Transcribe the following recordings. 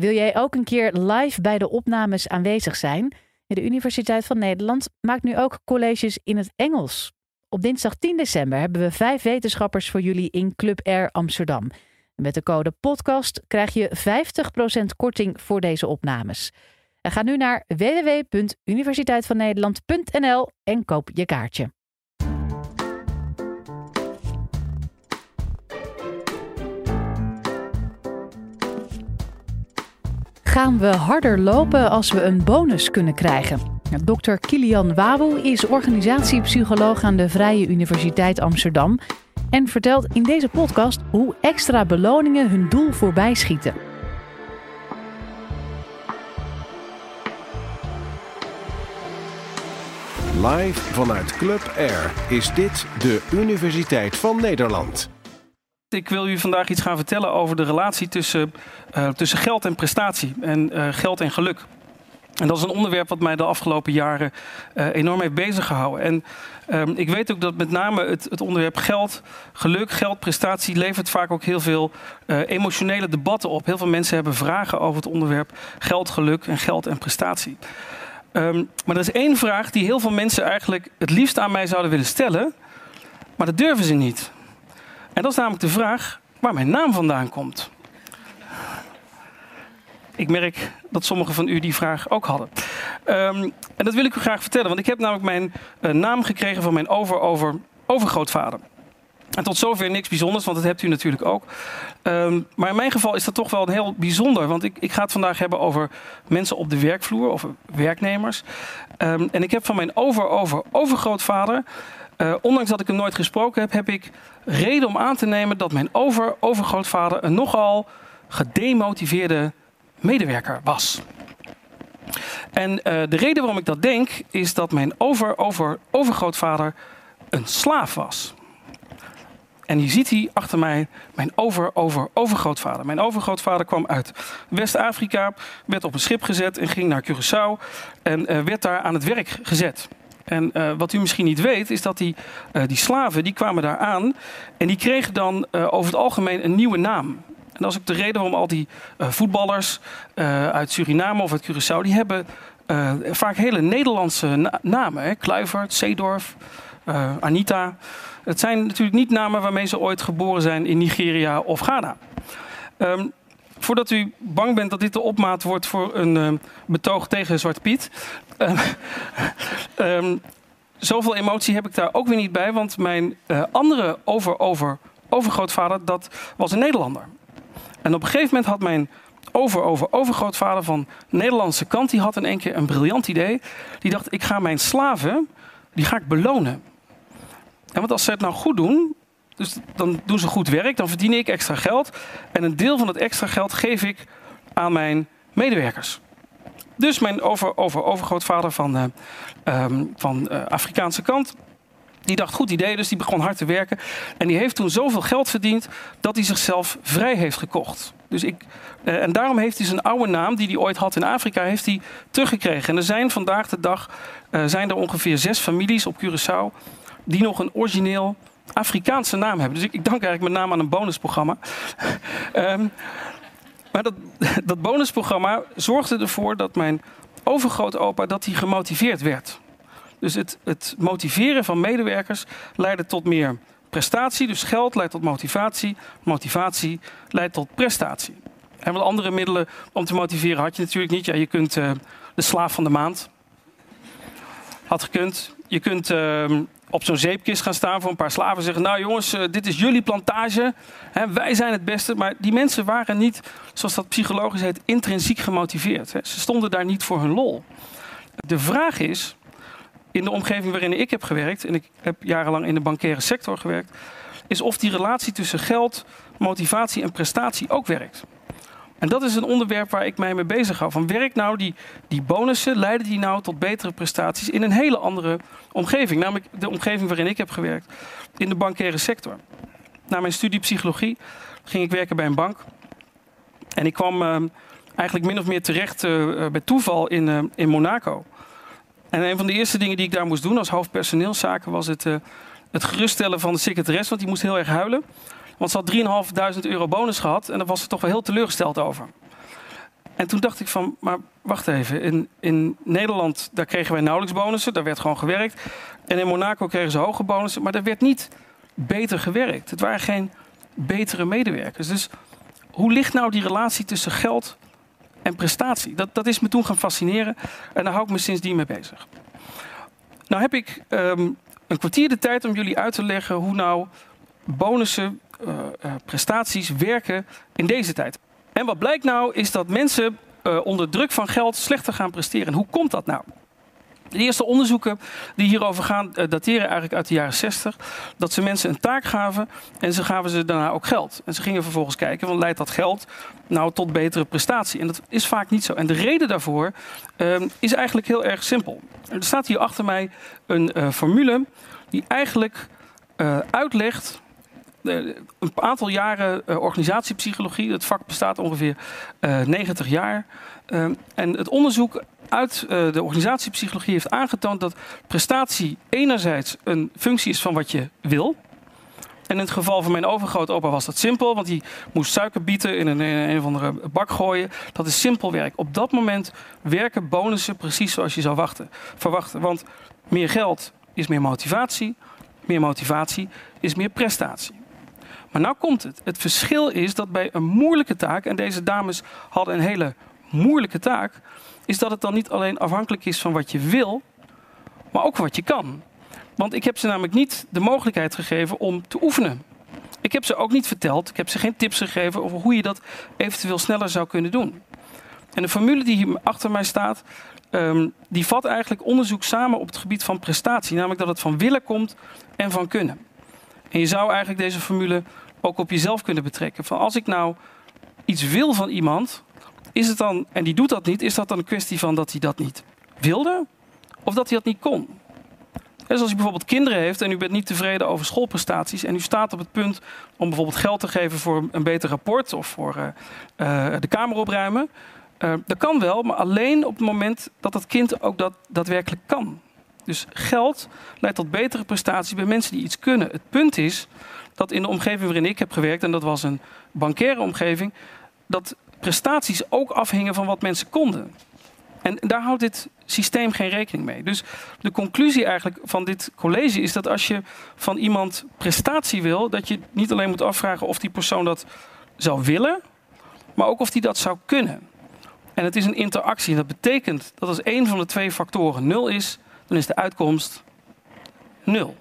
wil jij ook een keer live bij de opnames aanwezig zijn? De Universiteit van Nederland maakt nu ook colleges in het Engels. Op dinsdag 10 december hebben we vijf wetenschappers voor jullie in Club Air Amsterdam. Met de code podcast krijg je 50% korting voor deze opnames. Ga nu naar www.universiteitvannederland.nl en koop je kaartje. Gaan we harder lopen als we een bonus kunnen krijgen? Dr. Kilian Wawu is organisatiepsycholoog aan de Vrije Universiteit Amsterdam en vertelt in deze podcast hoe extra beloningen hun doel voorbij schieten. Live vanuit Club Air is dit de Universiteit van Nederland. Ik wil u vandaag iets gaan vertellen over de relatie tussen, uh, tussen geld en prestatie en uh, geld en geluk. En dat is een onderwerp wat mij de afgelopen jaren uh, enorm heeft bezig gehouden. En um, ik weet ook dat met name het, het, onderwerp geld, geluk, geld, prestatie levert vaak ook heel veel emotionele debatten op. Heel veel mensen hebben vragen over het onderwerp geld, geluk en geld en prestatie. Um, maar er is één vraag die heel veel mensen eigenlijk het liefst aan mij zouden willen stellen, maar dat durven ze niet. En dat is namelijk de vraag waar mijn naam vandaan komt. Ik merk dat sommigen van u die vraag ook hadden. Um, en dat wil ik u graag vertellen, want ik heb namelijk mijn uh, naam gekregen van mijn over-over-overgrootvader. En tot zover niks bijzonders, want dat hebt u natuurlijk ook. Um, maar in mijn geval is dat toch wel een heel bijzonder. Want ik, ik ga het vandaag hebben over mensen op de werkvloer, over werknemers. Um, en ik heb van mijn over-over-overgrootvader, uh, ondanks dat ik hem nooit gesproken heb, heb ik reden om aan te nemen dat mijn over-overgrootvader een nogal gedemotiveerde medewerker was. En uh, de reden waarom ik dat denk, is dat mijn over-over-overgrootvader een slaaf was. En hier ziet hij achter mij mijn over-over-overgrootvader. Mijn overgrootvader kwam uit West-Afrika, werd op een schip gezet en ging naar Curaçao en uh, werd daar aan het werk gezet. En uh, wat u misschien niet weet, is dat die, uh, die slaven die kwamen daar aan en die kregen dan uh, over het algemeen een nieuwe naam. En dat is ook de reden waarom al die voetballers uit Suriname of uit Curaçao, die hebben vaak hele Nederlandse na namen. Hè? Kluivert, Zeedorf, Anita. Het zijn natuurlijk niet namen waarmee ze ooit geboren zijn in Nigeria of Ghana. Um, voordat u bang bent dat dit de opmaat wordt voor een uh, betoog tegen Zwarte Piet. Uh, um, zoveel emotie heb ik daar ook weer niet bij, want mijn uh, andere over, over, overgrootvader, dat was een Nederlander. En op een gegeven moment had mijn over, over, overgrootvader van Nederlandse kant, die had in één keer een briljant idee. Die dacht, ik ga mijn slaven, die ga ik belonen. En want als ze het nou goed doen, dus dan doen ze goed werk, dan verdien ik extra geld. En een deel van het extra geld geef ik aan mijn medewerkers. Dus mijn over, over, overgrootvader van, uh, um, van uh, Afrikaanse kant, die dacht goed idee, dus die begon hard te werken. En die heeft toen zoveel geld verdiend dat hij zichzelf vrij heeft gekocht. Dus ik, uh, en daarom heeft hij zijn oude naam, die hij ooit had in Afrika, heeft hij teruggekregen. En er zijn vandaag de dag zijn er ongeveer zes families op Curaçao die nog een origineel Afrikaanse naam hebben. Dus ik, ik dank eigenlijk met name aan een bonusprogramma. um, maar dat, dat bonusprogramma zorgde ervoor dat mijn overgrootopa dat hij gemotiveerd werd. Dus het, het motiveren van medewerkers leidde tot meer prestatie. Dus geld leidt tot motivatie. Motivatie leidt tot prestatie. En wat andere middelen om te motiveren had je natuurlijk niet. Ja, je kunt uh, de slaaf van de maand. Had gekund. Je kunt uh, op zo'n zeepkist gaan staan voor een paar slaven en zeggen: Nou jongens, uh, dit is jullie plantage. Hè, wij zijn het beste. Maar die mensen waren niet, zoals dat psychologisch heet, intrinsiek gemotiveerd. Hè. Ze stonden daar niet voor hun lol. De vraag is, in de omgeving waarin ik heb gewerkt, en ik heb jarenlang in de bankaire sector gewerkt, is of die relatie tussen geld, motivatie en prestatie ook werkt. En dat is een onderwerp waar ik mij mee bezig hou. Van werk nou die, die bonussen, leiden die nou tot betere prestaties in een hele andere omgeving. Namelijk de omgeving waarin ik heb gewerkt, in de bankaire sector. Na mijn studie psychologie ging ik werken bij een bank. En ik kwam uh, eigenlijk min of meer terecht uh, bij toeval in, uh, in Monaco. En een van de eerste dingen die ik daar moest doen als hoofd personeelszaken was het, het geruststellen van de secretaris, want die moest heel erg huilen. Want ze had 3.500 euro bonus gehad en daar was ze toch wel heel teleurgesteld over. En toen dacht ik van, maar wacht even. In, in Nederland, daar kregen wij nauwelijks bonussen. Daar werd gewoon gewerkt. En in Monaco kregen ze hoge bonussen. Maar daar werd niet beter gewerkt. Het waren geen betere medewerkers. Dus hoe ligt nou die relatie tussen geld en prestatie? Dat, dat is me toen gaan fascineren. En daar hou ik me sindsdien mee bezig. Nou heb ik ehm, een kwartier de tijd om jullie uit te leggen hoe nou bonussen, prestaties werken in deze tijd. En wat blijkt nou is dat mensen uh, onder druk van geld slechter gaan presteren. En hoe komt dat nou? De eerste onderzoeken die hierover gaan, dateren eigenlijk uit de jaren 60. Dat ze mensen een taak gaven en ze gaven ze daarna ook geld. En ze gingen vervolgens kijken, want leidt dat geld nou tot betere prestatie? En dat is vaak niet zo. En de reden daarvoor uh, is eigenlijk heel erg simpel. Er staat hier achter mij een formule die eigenlijk uitlegt een aantal jaren uh, organisatiepsychologie. Het vak bestaat ongeveer uh, 90 jaar. Uh, en het onderzoek uit de organisatiepsychologie heeft aangetoond dat prestatie enerzijds een functie is van wat je wil. En in het geval van mijn overgrootopa was dat simpel, want die moest suikerbieten in een, in een of andere bak gooien. Dat is simpel werk. Op dat moment werken bonussen precies zoals je zou wachten, verwachten. Want meer geld is meer motivatie, meer motivatie is meer prestatie. Maar nou komt het. Het verschil is dat bij een moeilijke taak, en deze dames hadden een hele moeilijke taak, is dat het dan niet alleen afhankelijk is van wat je wil, maar ook wat je kan. Want ik heb ze namelijk niet de mogelijkheid gegeven om te oefenen. Ik heb ze ook niet verteld, ik heb ze geen tips gegeven over hoe je dat eventueel sneller zou kunnen doen. En de formule die hier achter mij staat, um, die vat eigenlijk onderzoek samen op het gebied van prestatie. Namelijk dat het van willen komt en van kunnen. En je zou eigenlijk deze formule ook op jezelf kunnen betrekken. Van als ik nou iets wil van iemand, is het dan, en die doet dat niet, is dat dan een kwestie van dat hij dat niet wilde of dat hij dat niet kon? Dus als u bijvoorbeeld kinderen heeft en u bent niet tevreden over schoolprestaties en u staat op het punt om bijvoorbeeld geld te geven voor een beter rapport of voor uh, uh, de kamer opruimen, uh, dat kan wel, maar alleen op het moment dat dat kind ook dat daadwerkelijk kan. Dus geld leidt tot betere prestaties bij mensen die iets kunnen. Het punt is dat in de omgeving waarin ik heb gewerkt, en dat was een bankaire omgeving, dat prestaties ook afhingen van wat mensen konden. En daar houdt dit systeem geen rekening mee. Dus de conclusie eigenlijk van dit college is dat als je van iemand prestatie wil, dat je niet alleen moet afvragen of die persoon dat zou willen, maar ook of die dat zou kunnen. En het is een interactie. Dat betekent dat als één van de twee factoren nul is, dan is de uitkomst nul.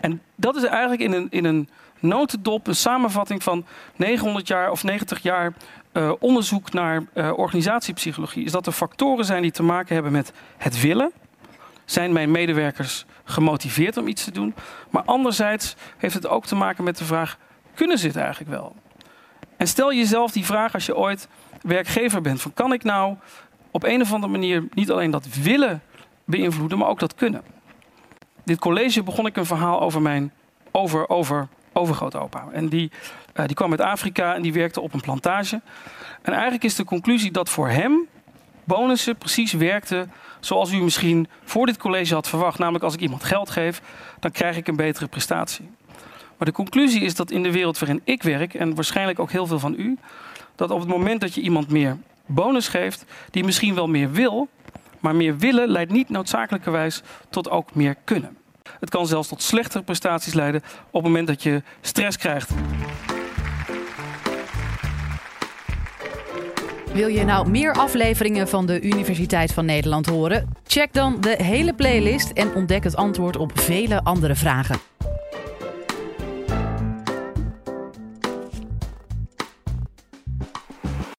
En dat is eigenlijk in een, in een notendop een samenvatting van 900 jaar of 90 jaar uh, onderzoek naar uh, organisatiepsychologie. Is dat er factoren zijn die te maken hebben met het willen. Zijn mijn medewerkers gemotiveerd om iets te doen? Maar anderzijds heeft het ook te maken met de vraag: kunnen ze het eigenlijk wel? En stel jezelf die vraag als je ooit werkgever bent: van kan ik nou op een of andere manier niet alleen dat willen beïnvloeden, maar ook dat kunnen? Dit college begon ik een verhaal over mijn over, over, overgrootopa. En die, uh, die kwam uit Afrika en die werkte op een plantage. En eigenlijk is de conclusie dat voor hem bonussen precies werkten zoals u misschien voor dit college had verwacht. Namelijk als ik iemand geld geef, dan krijg ik een betere prestatie. Maar de conclusie is dat in de wereld waarin ik werk, en waarschijnlijk ook heel veel van u, dat op het moment dat je iemand meer bonus geeft, die misschien wel meer wil, maar meer willen leidt niet noodzakelijkerwijs tot ook meer kunnen. Het kan zelfs tot slechtere prestaties leiden op het moment dat je stress krijgt. Wil je nou meer afleveringen van de Universiteit van Nederland horen? Check dan de hele playlist en ontdek het antwoord op vele andere vragen.